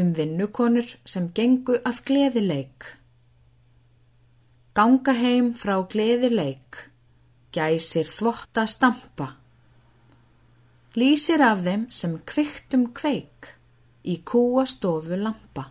um vinnukonur sem gengu af gleðileik. Ganga heim frá gleðileik, gæsir þvotta stampa. Lýsir af þeim sem kviktum kveik í kúastofu lampa.